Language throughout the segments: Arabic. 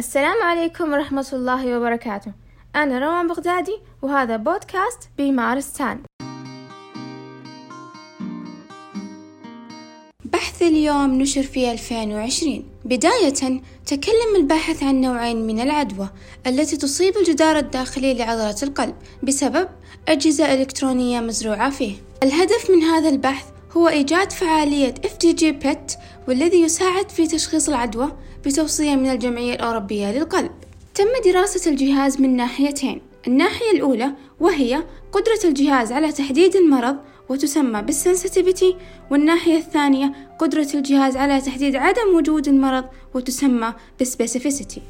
السلام عليكم ورحمة الله وبركاته. أنا روان بغدادي وهذا بودكاست بمارستان بحث اليوم نشر في 2020 بداية تكلم الباحث عن نوعين من العدوى التي تصيب الجدار الداخلي لعضلة القلب بسبب أجهزة إلكترونية مزروعة فيه. الهدف من هذا البحث هو إيجاد فعالية FDG PET والذي يساعد في تشخيص العدوى بتوصية من الجمعية الأوروبية للقلب. تم دراسة الجهاز من ناحيتين. الناحية الأولى وهي قدرة الجهاز على تحديد المرض وتسمى بال sensitivity والناحية الثانية قدرة الجهاز على تحديد عدم وجود المرض وتسمى بال specificity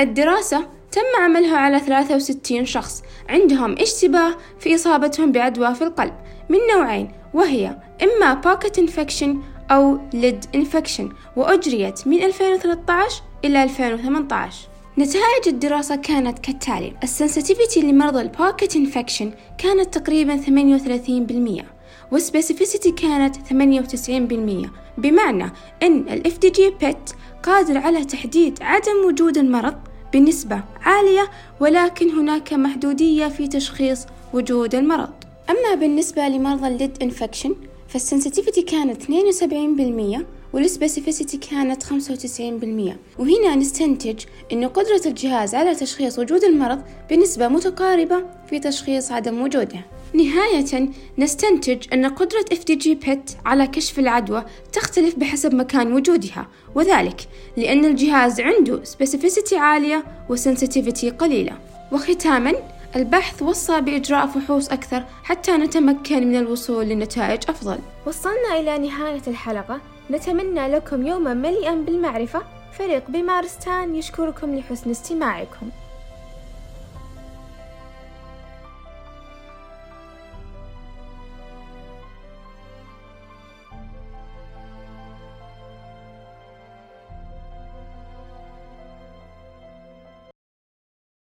الدراسة تم عملها على 63 شخص. عندهم اشتباه في إصابتهم بعدوى في القلب من نوعين وهي إما pocket infection أو lead infection وأجريت من 2013 إلى 2018 نتائج الدراسة كانت كالتالي. ال sensitivity لمرضى ال pocket infection كانت تقريبا 38% وال specificity كانت 98% بمعنى أن ال FDG PET قادر على تحديد عدم وجود المرض بنسبة عالية ولكن هناك محدودية في تشخيص وجود المرض. أما بالنسبة لمرضى ال lead infection فال sensitivity كانت 72% وال specificity كانت 95% وهنا نستنتج أن قدرة الجهاز على تشخيص وجود المرض بنسبة متقاربة في تشخيص عدم وجوده. نهاية نستنتج أن قدرة FDG PET على كشف العدوى تختلف بحسب مكان وجودها وذلك لأن الجهاز عنده specificity عالية و sensitivity قليلة. وختاما البحث وصى بإجراء فحوص أكثر حتى نتمكن من الوصول لنتائج أفضل. وصلنا إلى نهاية الحلقة. نتمنى لكم يوما مليئا بالمعرفة. فريق بمارستان يشكركم لحسن استماعكم.